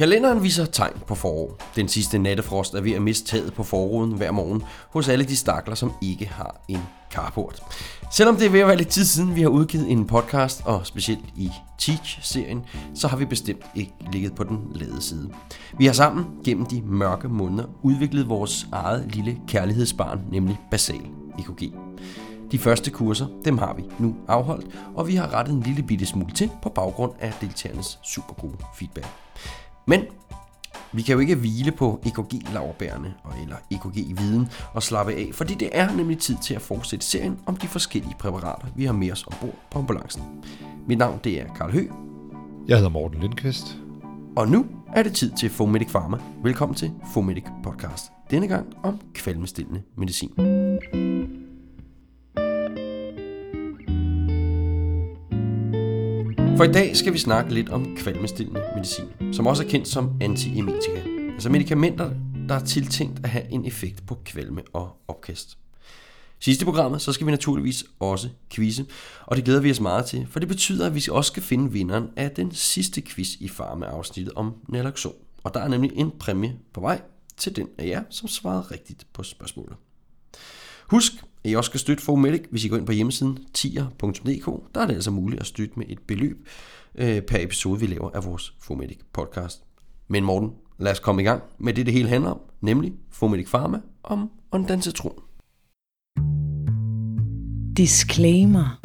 Kalenderen viser tegn på forår. Den sidste nattefrost er ved at miste taget på forruden hver morgen hos alle de stakler, som ikke har en carport. Selvom det er ved at være lidt tid siden, vi har udgivet en podcast, og specielt i Teach-serien, så har vi bestemt ikke ligget på den lade side. Vi har sammen gennem de mørke måneder udviklet vores eget lille kærlighedsbarn, nemlig Basal EKG. De første kurser, dem har vi nu afholdt, og vi har rettet en lille bitte smule til på baggrund af deltagernes super gode feedback. Men vi kan jo ikke hvile på EKG-lavbærene eller EKG-viden og slappe af, fordi det er nemlig tid til at fortsætte serien om de forskellige præparater, vi har med os ombord på ambulancen. Mit navn det er Karl Hø. Jeg hedder Morten Lindqvist. Og nu er det tid til Fomedic Pharma. Velkommen til Fomedic Podcast. Denne gang om kvalmestillende medicin. For i dag skal vi snakke lidt om kvalmestillende medicin, som også er kendt som antiemetika. Altså medicamenter, der er tiltænkt at have en effekt på kvalme og opkast. Sidste programmet, så skal vi naturligvis også quizze, og det glæder vi os meget til, for det betyder, at vi også skal finde vinderen af den sidste quiz i farmeafsnittet om naloxon. Og der er nemlig en præmie på vej til den af jer, som svarede rigtigt på spørgsmålet. Husk, i også skal støtte Fomedic, hvis I går ind på hjemmesiden tier.dk. Der er det altså muligt at støtte med et beløb øh, per episode, vi laver af vores Fomedic podcast. Men Morten, lad os komme i gang med det, det hele handler om, nemlig Fomedic Pharma om ondansetron. Disclaimer.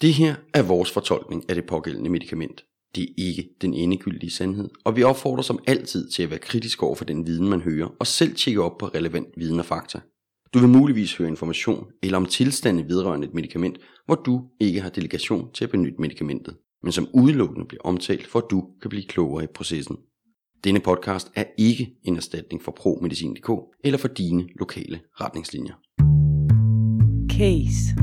Det her er vores fortolkning af det pågældende medicament. Det er ikke den endegyldige sandhed, og vi opfordrer som altid til at være kritisk over for den viden, man hører, og selv tjekke op på relevant viden og fakta. Du vil muligvis høre information eller om tilstande vedrørende et medicament, hvor du ikke har delegation til at benytte medicamentet, men som udelukkende bliver omtalt, for at du kan blive klogere i processen. Denne podcast er ikke en erstatning for ProMedicin.dk eller for dine lokale retningslinjer. Case.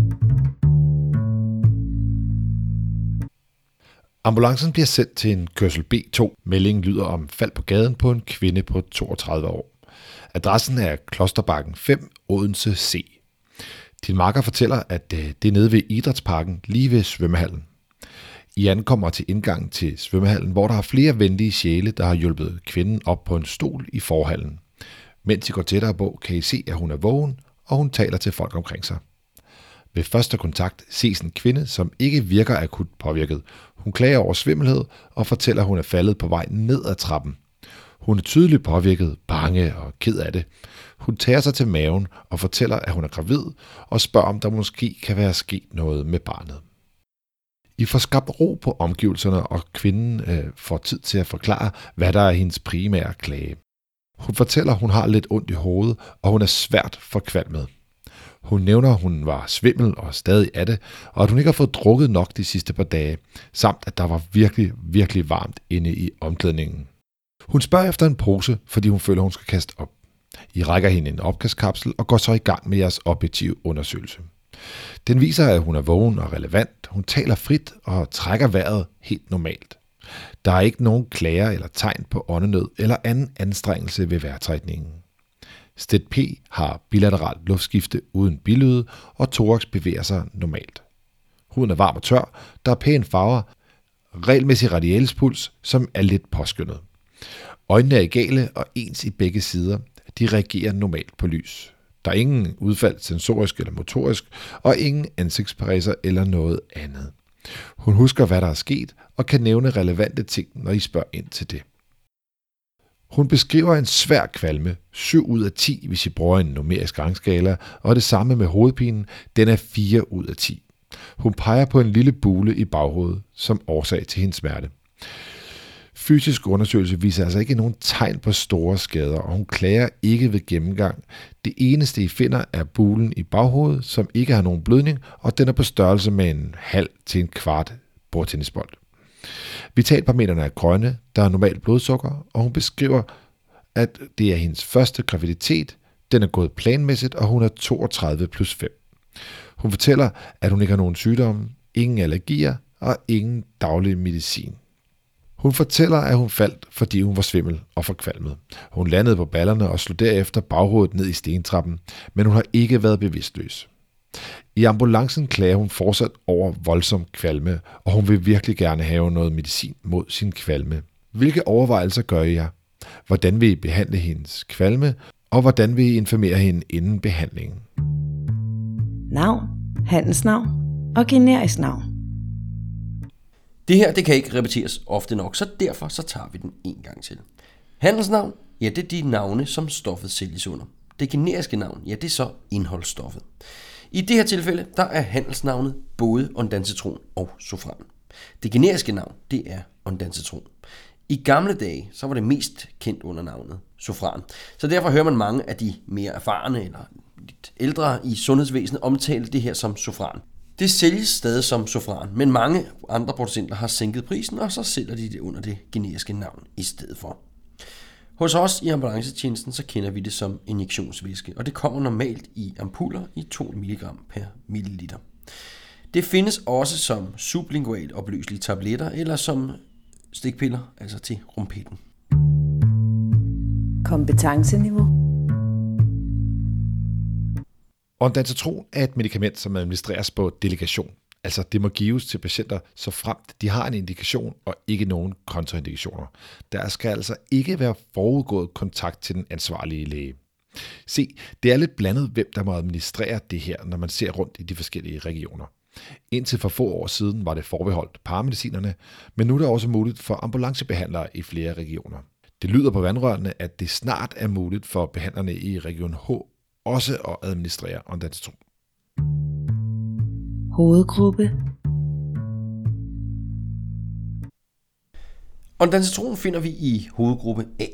Ambulancen bliver sendt til en kørsel B2. Meldingen lyder om fald på gaden på en kvinde på 32 år. Adressen er Klosterbakken 5, Odense C. Din marker fortæller, at øh, det er nede ved Idrætsparken, lige ved svømmehallen. I ankommer til indgangen til svømmehallen, hvor der er flere venlige sjæle, der har hjulpet kvinden op på en stol i forhallen. Mens I går tættere på, kan I se, at hun er vågen, og hun taler til folk omkring sig. Ved første kontakt ses en kvinde, som ikke virker akut påvirket. Hun klager over svimmelhed og fortæller, at hun er faldet på vej ned ad trappen. Hun er tydeligt påvirket, bange og ked af det. Hun tager sig til maven og fortæller, at hun er gravid, og spørger, om der måske kan være sket noget med barnet. I får skabt ro på omgivelserne, og kvinden øh, får tid til at forklare, hvad der er hendes primære klage. Hun fortæller, at hun har lidt ondt i hovedet, og hun er svært forkvalmet. Hun nævner, at hun var svimmel og stadig af det, og at hun ikke har fået drukket nok de sidste par dage, samt at der var virkelig, virkelig varmt inde i omklædningen. Hun spørger efter en pose, fordi hun føler, hun skal kaste op. I rækker hende en opkastkapsel og går så i gang med jeres objektive undersøgelse. Den viser, at hun er vågen og relevant, hun taler frit og trækker vejret helt normalt. Der er ikke nogen klager eller tegn på åndenød eller anden anstrengelse ved vejrtrækningen. Sted P har bilateralt luftskifte uden bilyde, og thorax bevæger sig normalt. Huden er varm og tør, der er pæne farver, regelmæssig radialspuls, som er lidt påskyndet. Øjnene er egale og ens i begge sider. De reagerer normalt på lys. Der er ingen udfald sensorisk eller motorisk, og ingen ansigtsparæser eller noget andet. Hun husker, hvad der er sket, og kan nævne relevante ting, når I spørger ind til det. Hun beskriver en svær kvalme, 7 ud af 10, hvis I bruger en numerisk rangskala, og det samme med hovedpinen, den er 4 ud af 10. Hun peger på en lille bule i baghovedet som årsag til hendes smerte. Fysisk undersøgelse viser altså ikke nogen tegn på store skader, og hun klager ikke ved gennemgang. Det eneste, I finder, er bulen i baghovedet, som ikke har nogen blødning, og den er på størrelse med en halv til en kvart bordtennisbold. Vitalparametrene er grønne, der er normalt blodsukker, og hun beskriver, at det er hendes første graviditet. Den er gået planmæssigt, og hun er 32 plus 5. Hun fortæller, at hun ikke har nogen sygdomme, ingen allergier og ingen daglig medicin. Hun fortæller, at hun faldt, fordi hun var svimmel og forkvalmet. Hun landede på ballerne og slog derefter baghovedet ned i stentrappen, men hun har ikke været bevidstløs. I ambulancen klager hun fortsat over voldsom kvalme, og hun vil virkelig gerne have noget medicin mod sin kvalme. Hvilke overvejelser gør I jer? Hvordan vil I behandle hendes kvalme, og hvordan vil I informere hende inden behandlingen? Navn, handelsnavn og generisk navn. Det her, det kan ikke repeteres ofte nok, så derfor så tager vi den en gang til. Handelsnavn, ja, det er de navne, som stoffet sælges under. Det generiske navn, ja, det er så indholdsstoffet. I det her tilfælde, der er handelsnavnet både ondansetron og sofran. Det generiske navn, det er ondansetron. I gamle dage, så var det mest kendt under navnet sofran. Så derfor hører man mange af de mere erfarne eller lidt ældre i sundhedsvæsenet omtale det her som sofran. Det sælges stadig som sofran, men mange andre producenter har sænket prisen, og så sælger de det under det generiske navn i stedet for. Hos os i ambulancetjenesten, så kender vi det som injektionsvæske, og det kommer normalt i ampuller i 2 mg per milliliter. Det findes også som sublingualt opløselige tabletter eller som stikpiller, altså til rumpetten. Kompetenceniveau. Ondansetron er et medicament, som administreres på delegation. Altså det må gives til patienter, så fremt de har en indikation og ikke nogen kontraindikationer. Der skal altså ikke være forudgået kontakt til den ansvarlige læge. Se, det er lidt blandet, hvem der må administrere det her, når man ser rundt i de forskellige regioner. Indtil for få år siden var det forbeholdt paramedicinerne, men nu er det også muligt for ambulancebehandlere i flere regioner. Det lyder på vandrørene, at det snart er muligt for behandlerne i Region H også at administrere ondansetron. Hovedgruppe. Ondansetron finder vi i hovedgruppe A,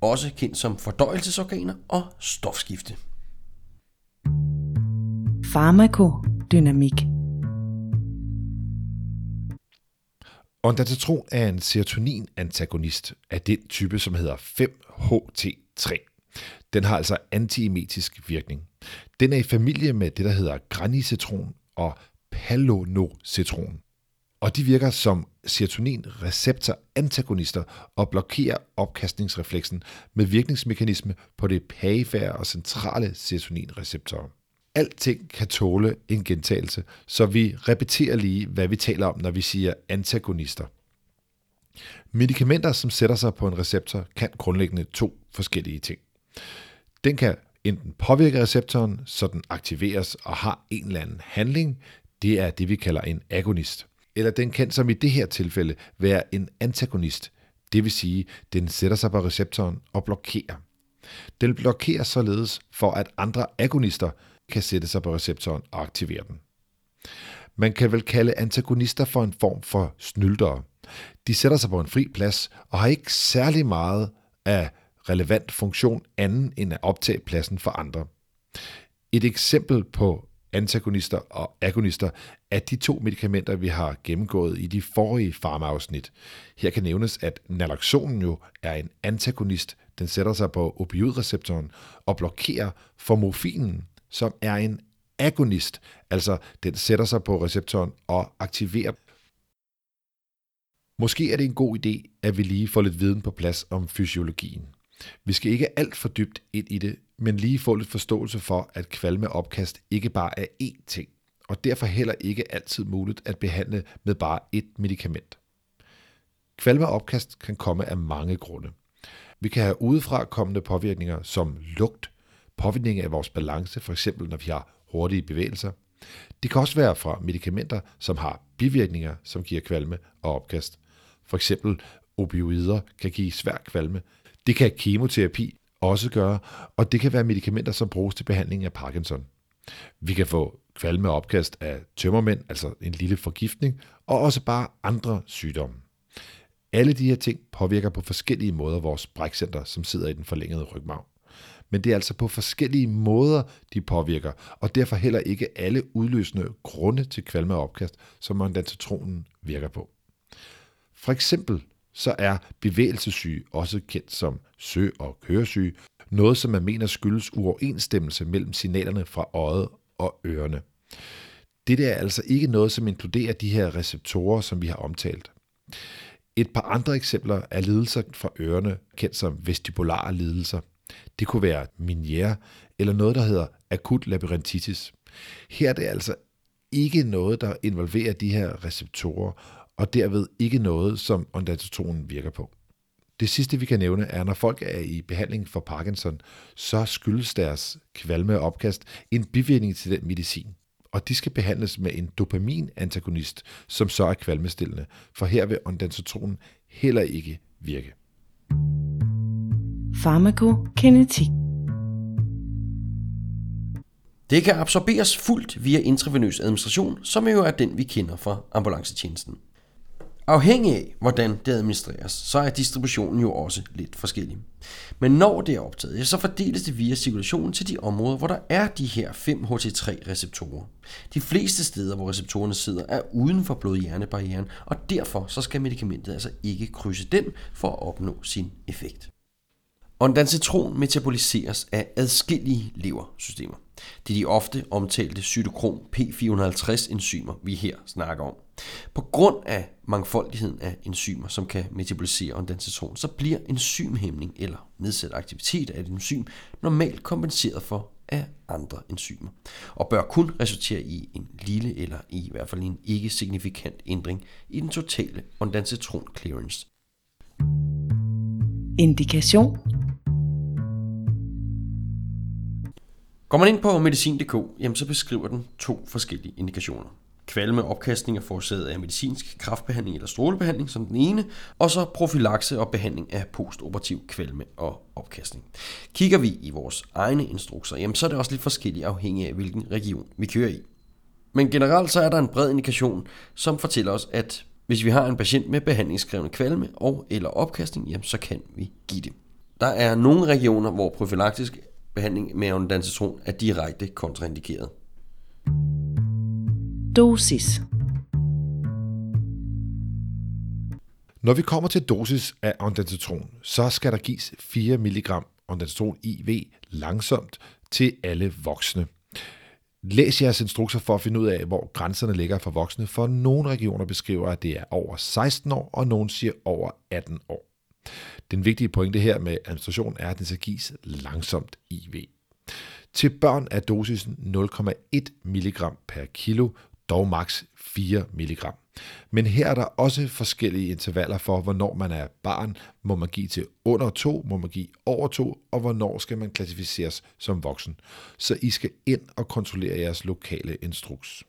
også kendt som fordøjelsesorganer og stofskifte. Farmakodynamik. Ondansetron er en serotonin-antagonist af den type, som hedder 5-HT3. Den har altså antiemetisk virkning. Den er i familie med det, der hedder granicetron og palonocitron. Og de virker som serotonin-receptor-antagonister og blokerer opkastningsrefleksen med virkningsmekanisme på det perifære og centrale serotoninreceptorer. Alting kan tåle en gentagelse, så vi repeterer lige, hvad vi taler om, når vi siger antagonister. Medicamenter, som sætter sig på en receptor, kan grundlæggende to forskellige ting. Den kan enten påvirke receptoren, så den aktiveres og har en eller anden handling. Det er det, vi kalder en agonist. Eller den kan som i det her tilfælde være en antagonist. Det vil sige, den sætter sig på receptoren og blokerer. Den blokerer således for, at andre agonister kan sætte sig på receptoren og aktivere den. Man kan vel kalde antagonister for en form for snyldere. De sætter sig på en fri plads og har ikke særlig meget af relevant funktion anden end at optage pladsen for andre. Et eksempel på antagonister og agonister er de to medicamenter, vi har gennemgået i de forrige farmaafsnit. Her kan nævnes, at naloxonen jo er en antagonist. Den sætter sig på opioidreceptoren og blokerer for morfinen, som er en agonist, altså den sætter sig på receptoren og aktiverer. Måske er det en god idé, at vi lige får lidt viden på plads om fysiologien. Vi skal ikke alt for dybt ind i det, men lige få lidt forståelse for, at kvalme opkast ikke bare er én ting, og derfor heller ikke altid muligt at behandle med bare ét medicament. Kvalme opkast kan komme af mange grunde. Vi kan have udefra kommende påvirkninger som lugt, påvirkning af vores balance, f.eks. når vi har hurtige bevægelser. Det kan også være fra medicamenter, som har bivirkninger, som giver kvalme og opkast. For eksempel opioider kan give svær kvalme, det kan kemoterapi også gøre, og det kan være medicamenter, som bruges til behandling af Parkinson. Vi kan få kvalme og opkast af tømmermænd, altså en lille forgiftning, og også bare andre sygdomme. Alle de her ting påvirker på forskellige måder vores brækcenter, som sidder i den forlængede rygmarv. Men det er altså på forskellige måder, de påvirker, og derfor heller ikke alle udløsende grunde til kvalme og opkast, som mandatotronen virker på. For eksempel så er bevægelsessyge også kendt som sø- og køresyge, noget som man mener skyldes uoverensstemmelse mellem signalerne fra øjet og ørerne. Det er altså ikke noget, som inkluderer de her receptorer, som vi har omtalt. Et par andre eksempler er lidelser fra ørerne, kendt som vestibulare lidelser. Det kunne være miniere eller noget, der hedder akut labyrinthitis. Her er det altså ikke noget, der involverer de her receptorer, og derved ikke noget, som ondantotronen virker på. Det sidste, vi kan nævne, er, når folk er i behandling for Parkinson, så skyldes deres kvalme og opkast en bivirkning til den medicin. Og de skal behandles med en dopaminantagonist, som så er kvalmestillende, for her vil ondantotronen heller ikke virke. Farmakokinetik. Det kan absorberes fuldt via intravenøs administration, som jo er den, vi kender fra ambulancetjenesten. Afhængig af, hvordan det administreres, så er distributionen jo også lidt forskellig. Men når det er optaget, så fordeles det via cirkulationen til de områder, hvor der er de her 5-HT3-receptorer. De fleste steder, hvor receptorerne sidder, er uden for blod-hjernebarrieren, og derfor så skal medicamentet altså ikke krydse den for at opnå sin effekt. Ondansetron metaboliseres af adskillige leversystemer. Det er de ofte omtalte cytokrom P450 enzymer, vi her snakker om. På grund af mangfoldigheden af enzymer, som kan metabolisere ondansetron, så bliver enzymhæmning eller nedsat aktivitet af et enzym normalt kompenseret for af andre enzymer, og bør kun resultere i en lille eller i hvert fald en ikke signifikant ændring i den totale ondansetron clearance. Indikation. Går man ind på medicin.dk, jamen så beskriver den to forskellige indikationer. Kvalme og opkastning er forårsaget af medicinsk kraftbehandling eller strålebehandling som den ene, og så profilakse og behandling af postoperativ kvalme og opkastning. Kigger vi i vores egne instrukser, jamen så er det også lidt forskelligt afhængig af hvilken region vi kører i. Men generelt så er der en bred indikation, som fortæller os, at hvis vi har en patient med behandlingskrævende kvalme og eller opkastning, jamen så kan vi give det. Der er nogle regioner, hvor profilaktisk behandling med ondansetron er direkte kontraindikeret. Dosis. Når vi kommer til dosis af ondansetron, så skal der gives 4 mg ondansetron IV langsomt til alle voksne. Læs jeres instrukser for at finde ud af, hvor grænserne ligger for voksne, for nogle regioner beskriver, at det er over 16 år, og nogle siger over 18 år. Den vigtige pointe her med administration er, at den skal gives langsomt IV. Til børn er dosisen 0,1 mg per kilo, dog maks 4 mg. Men her er der også forskellige intervaller for, hvornår man er barn, må man give til under 2, må man give over 2, og hvornår skal man klassificeres som voksen. Så I skal ind og kontrollere jeres lokale instruks.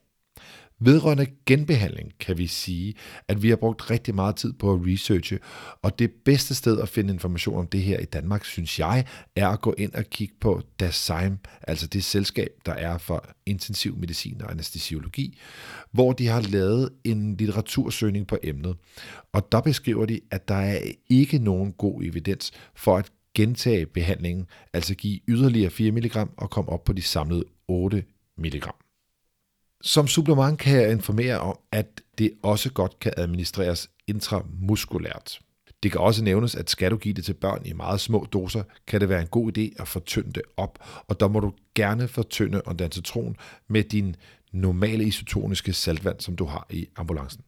Vedrørende genbehandling kan vi sige, at vi har brugt rigtig meget tid på at researche, og det bedste sted at finde information om det her i Danmark, synes jeg, er at gå ind og kigge på DASIM, altså det selskab, der er for intensiv medicin og anestesiologi, hvor de har lavet en litteratursøgning på emnet. Og der beskriver de, at der er ikke nogen god evidens for at gentage behandlingen, altså give yderligere 4 mg og komme op på de samlede 8 mg. Som supplement kan jeg informere om, at det også godt kan administreres intramuskulært. Det kan også nævnes, at skal du give det til børn i meget små doser, kan det være en god idé at fortynde det op, og der må du gerne fortynde ondansetron med din normale isotoniske saltvand, som du har i ambulancen.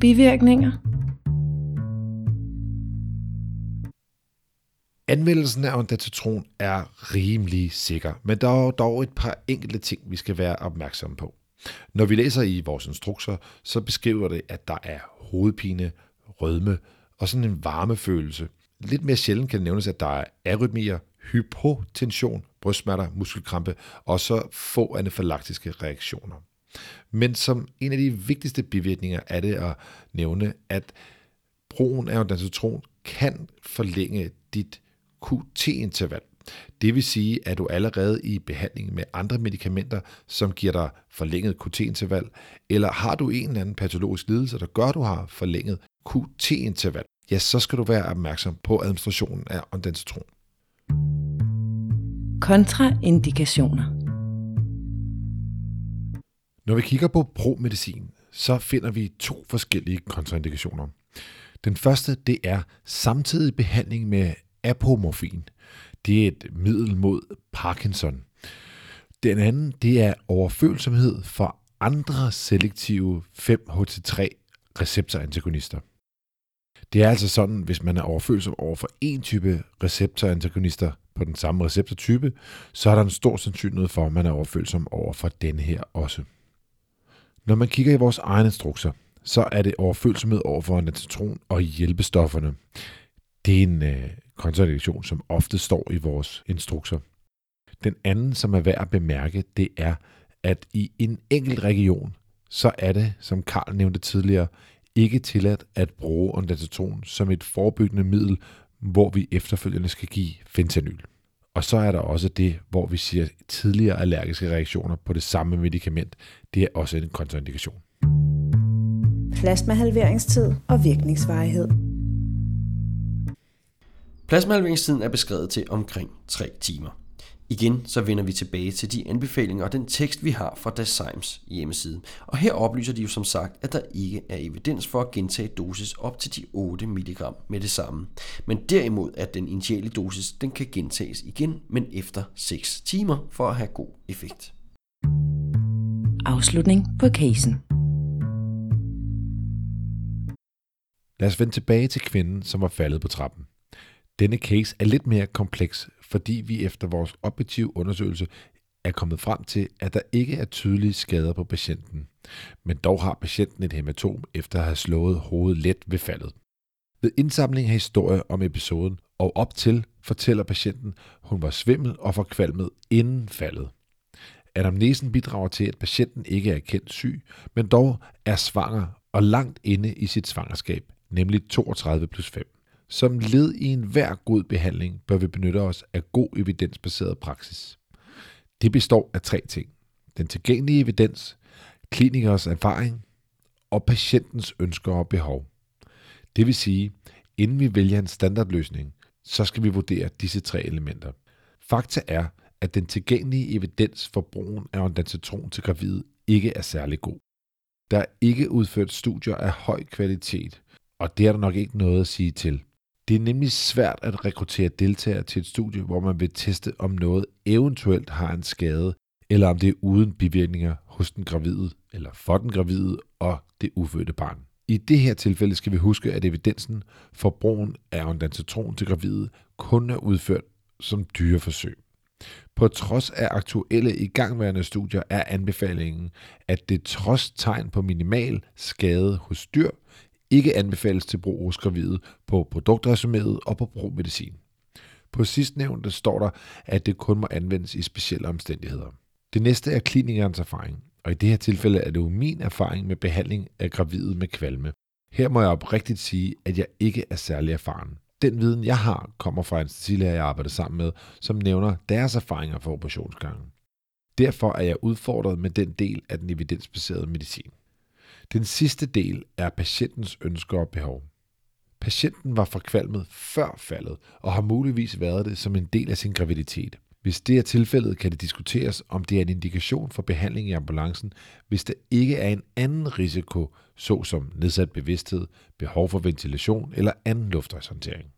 Bivirkninger. Anvendelsen af ondansetron er rimelig sikker, men der er dog et par enkelte ting, vi skal være opmærksomme på. Når vi læser i vores instrukser, så beskriver det, at der er hovedpine, rødme og sådan en varmefølelse. Lidt mere sjældent kan det nævnes, at der er arytmier, hypotension, brystsmerter, muskelkrampe og så få anafylaktiske reaktioner. Men som en af de vigtigste bivirkninger er det at nævne, at brugen af ondansetron kan forlænge dit QT-interval. Det vil sige, at du allerede i behandling med andre medicamenter, som giver dig forlænget QT-interval, eller har du en eller anden patologisk lidelse, der gør, at du har forlænget QT-interval, ja, så skal du være opmærksom på administrationen af ondansetron. Kontraindikationer. Når vi kigger på promedicin, så finder vi to forskellige kontraindikationer. Den første, det er samtidig behandling med apomorfin. Det er et middel mod Parkinson. Den anden, det er overfølsomhed for andre selektive 5-HT3 receptorantagonister. Det er altså sådan, hvis man er overfølsom over for en type receptorantagonister, på den samme receptortype, så er der en stor sandsynlighed for, at man er overfølsom over for den her også. Når man kigger i vores egne instrukser, så er det overfølsomhed over for natron og hjælpestofferne. Det er en øh, kontraindikation, som ofte står i vores instrukser. Den anden, som er værd at bemærke, det er, at i en enkelt region, så er det, som Karl nævnte tidligere, ikke tilladt at bruge ondansetron som et forebyggende middel, hvor vi efterfølgende skal give fentanyl. Og så er der også det, hvor vi siger tidligere allergiske reaktioner på det samme medicament. Det er også en kontraindikation. Plasmahalveringstid og virkningsvarighed. Plasmahalveringstiden er beskrevet til omkring 3 timer. Igen så vender vi tilbage til de anbefalinger og den tekst, vi har fra Dasymes hjemmeside. Og her oplyser de jo som sagt, at der ikke er evidens for at gentage dosis op til de 8 mg med det samme. Men derimod, at den initiale dosis den kan gentages igen, men efter 6 timer for at have god effekt. Afslutning på casen. Lad os vende tilbage til kvinden, som var faldet på trappen. Denne case er lidt mere kompleks, fordi vi efter vores objektive undersøgelse er kommet frem til, at der ikke er tydelige skader på patienten. Men dog har patienten et hematom efter at have slået hovedet let ved faldet. Ved indsamling af historie om episoden og op til fortæller patienten, hun var svimmel og forkvalmet inden faldet. Anamnesen bidrager til, at patienten ikke er kendt syg, men dog er svanger og langt inde i sit svangerskab, nemlig 32 plus 5. Som led i enhver god behandling bør vi benytte os af god evidensbaseret praksis. Det består af tre ting. Den tilgængelige evidens, klinikers erfaring og patientens ønsker og behov. Det vil sige, inden vi vælger en standardløsning, så skal vi vurdere disse tre elementer. Fakta er, at den tilgængelige evidens for brugen af ondansetron til gravide ikke er særlig god. Der er ikke udført studier af høj kvalitet, og det er der nok ikke noget at sige til. Det er nemlig svært at rekruttere deltagere til et studie, hvor man vil teste, om noget eventuelt har en skade, eller om det er uden bivirkninger hos den gravide, eller for den gravide og det ufødte barn. I det her tilfælde skal vi huske, at evidensen for brugen af ondansetron til gravide kun er udført som dyreforsøg. På trods af aktuelle igangværende studier er anbefalingen, at det trods tegn på minimal skade hos dyr, ikke anbefales til brug hos gravide på produktresuméet og på promedicin. På sidstnævnte står der, at det kun må anvendes i specielle omstændigheder. Det næste er klinikernes erfaring, og i det her tilfælde er det jo min erfaring med behandling af gravide med kvalme. Her må jeg oprigtigt sige, at jeg ikke er særlig erfaren. Den viden, jeg har, kommer fra en anestesilæger, jeg arbejder sammen med, som nævner deres erfaringer fra operationsgangen. Derfor er jeg udfordret med den del af den evidensbaserede medicin. Den sidste del er patientens ønsker og behov. Patienten var forkvalmet før faldet og har muligvis været det som en del af sin graviditet. Hvis det er tilfældet, kan det diskuteres, om det er en indikation for behandling i ambulancen, hvis der ikke er en anden risiko, såsom nedsat bevidsthed, behov for ventilation eller anden luftvejshåndtering.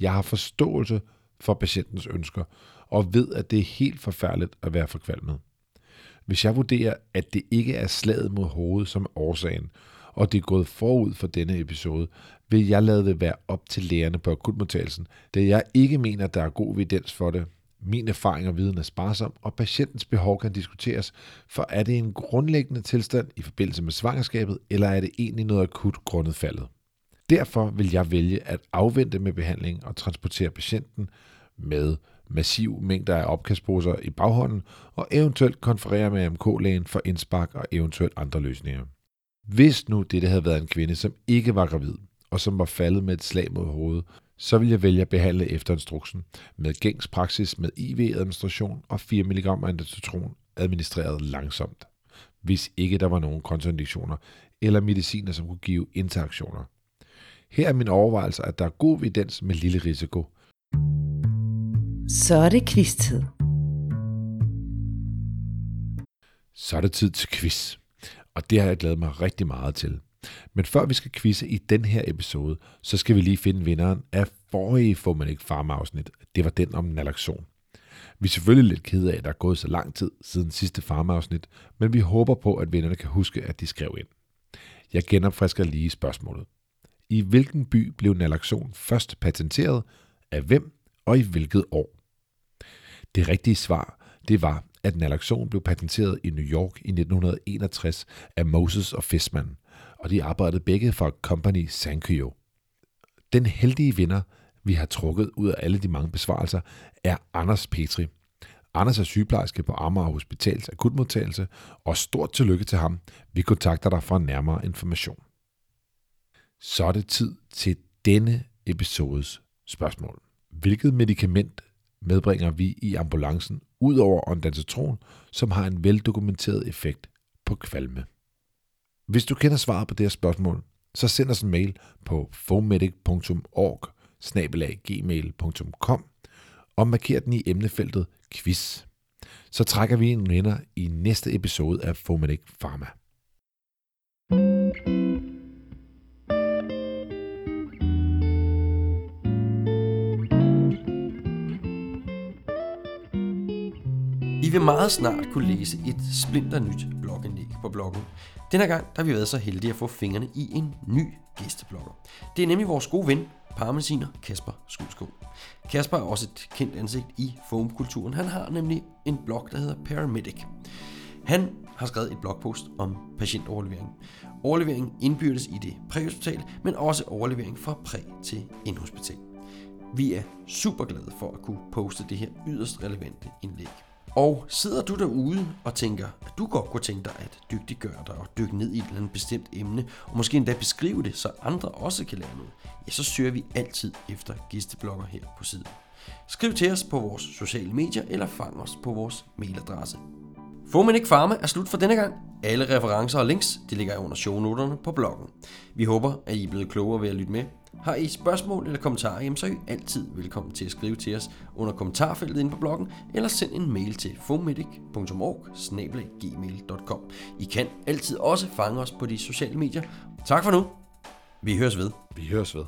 Jeg har forståelse for patientens ønsker og ved, at det er helt forfærdeligt at være forkvalmet. Hvis jeg vurderer, at det ikke er slaget mod hovedet som er årsagen, og det er gået forud for denne episode, vil jeg lade det være op til lægerne på akutmodtagelsen, da jeg ikke mener, at der er god evidens for det. Min erfaring og viden er sparsom, og patientens behov kan diskuteres, for er det en grundlæggende tilstand i forbindelse med svangerskabet, eller er det egentlig noget akut grundet faldet? Derfor vil jeg vælge at afvente med behandling og transportere patienten med massiv mængder af opkastposer i baghånden og eventuelt konferere med MK-lægen for indspark og eventuelt andre løsninger. Hvis nu dette havde været en kvinde, som ikke var gravid, og som var faldet med et slag mod hovedet, så vil jeg vælge at behandle efter instruksen med gængs praksis med IV-administration og 4 mg androtron administreret langsomt, hvis ikke der var nogen kontraindikationer eller mediciner, som kunne give interaktioner. Her er min overvejelse, at der er god evidens med lille risiko, så er det quiz-tid. Så er det tid til quiz. Og det har jeg glædet mig rigtig meget til. Men før vi skal quizze i den her episode, så skal vi lige finde vinderen af forrige Får man ikke farmafsnit. Det var den om naloxon. Vi er selvfølgelig lidt kede af, at der er gået så lang tid siden sidste farmafsnit, men vi håber på, at vinderne kan huske, at de skrev ind. Jeg genopfrisker lige spørgsmålet. I hvilken by blev naloxon først patenteret, af hvem og i hvilket år? Det rigtige svar, det var, at naloxon blev patenteret i New York i 1961 af Moses og Fishman, og de arbejdede begge for Company Sankyo. Den heldige vinder, vi har trukket ud af alle de mange besvarelser, er Anders Petri. Anders er sygeplejerske på Amager Hospitals akutmodtagelse, og stort tillykke til ham. Vi kontakter dig for nærmere information. Så er det tid til denne episodes spørgsmål. Hvilket medicament medbringer vi i ambulancen ud over ondansetron, som har en veldokumenteret effekt på kvalme? Hvis du kender svaret på det her spørgsmål, så send os en mail på fomedic.org gmail.com og marker den i emnefeltet quiz. Så trækker vi en vinder i næste episode af Fomedic Pharma. I vil meget snart kunne læse et splinter nyt blogindlæg på bloggen. Denne gang der har vi været så heldige at få fingrene i en ny gæsteblogger. Det er nemlig vores gode ven, parmesiner Kasper Skudskov. Kasper er også et kendt ansigt i foamkulturen. Han har nemlig en blog, der hedder Paramedic. Han har skrevet et blogpost om patientoverlevering. Overlevering indbyrdes i det præhospital, men også overlevering fra præ til indhospital. Vi er super glade for at kunne poste det her yderst relevante indlæg. Og sidder du derude og tænker, at du godt kunne tænke dig at dygtiggøre dig og dykke ned i et eller andet bestemt emne, og måske endda beskrive det, så andre også kan lære noget, ja, så søger vi altid efter gæsteblogger her på siden. Skriv til os på vores sociale medier, eller fang os på vores mailadresse. ikke Pharma er slut for denne gang. Alle referencer og links de ligger under shownoterne på bloggen. Vi håber, at I er blevet klogere ved at lytte med. Har I spørgsmål eller kommentarer, jamen så er I altid velkommen til at skrive til os under kommentarfeltet inde på bloggen, eller send en mail til fomedic.org I kan altid også fange os på de sociale medier. Tak for nu. Vi høres ved. Vi høres ved.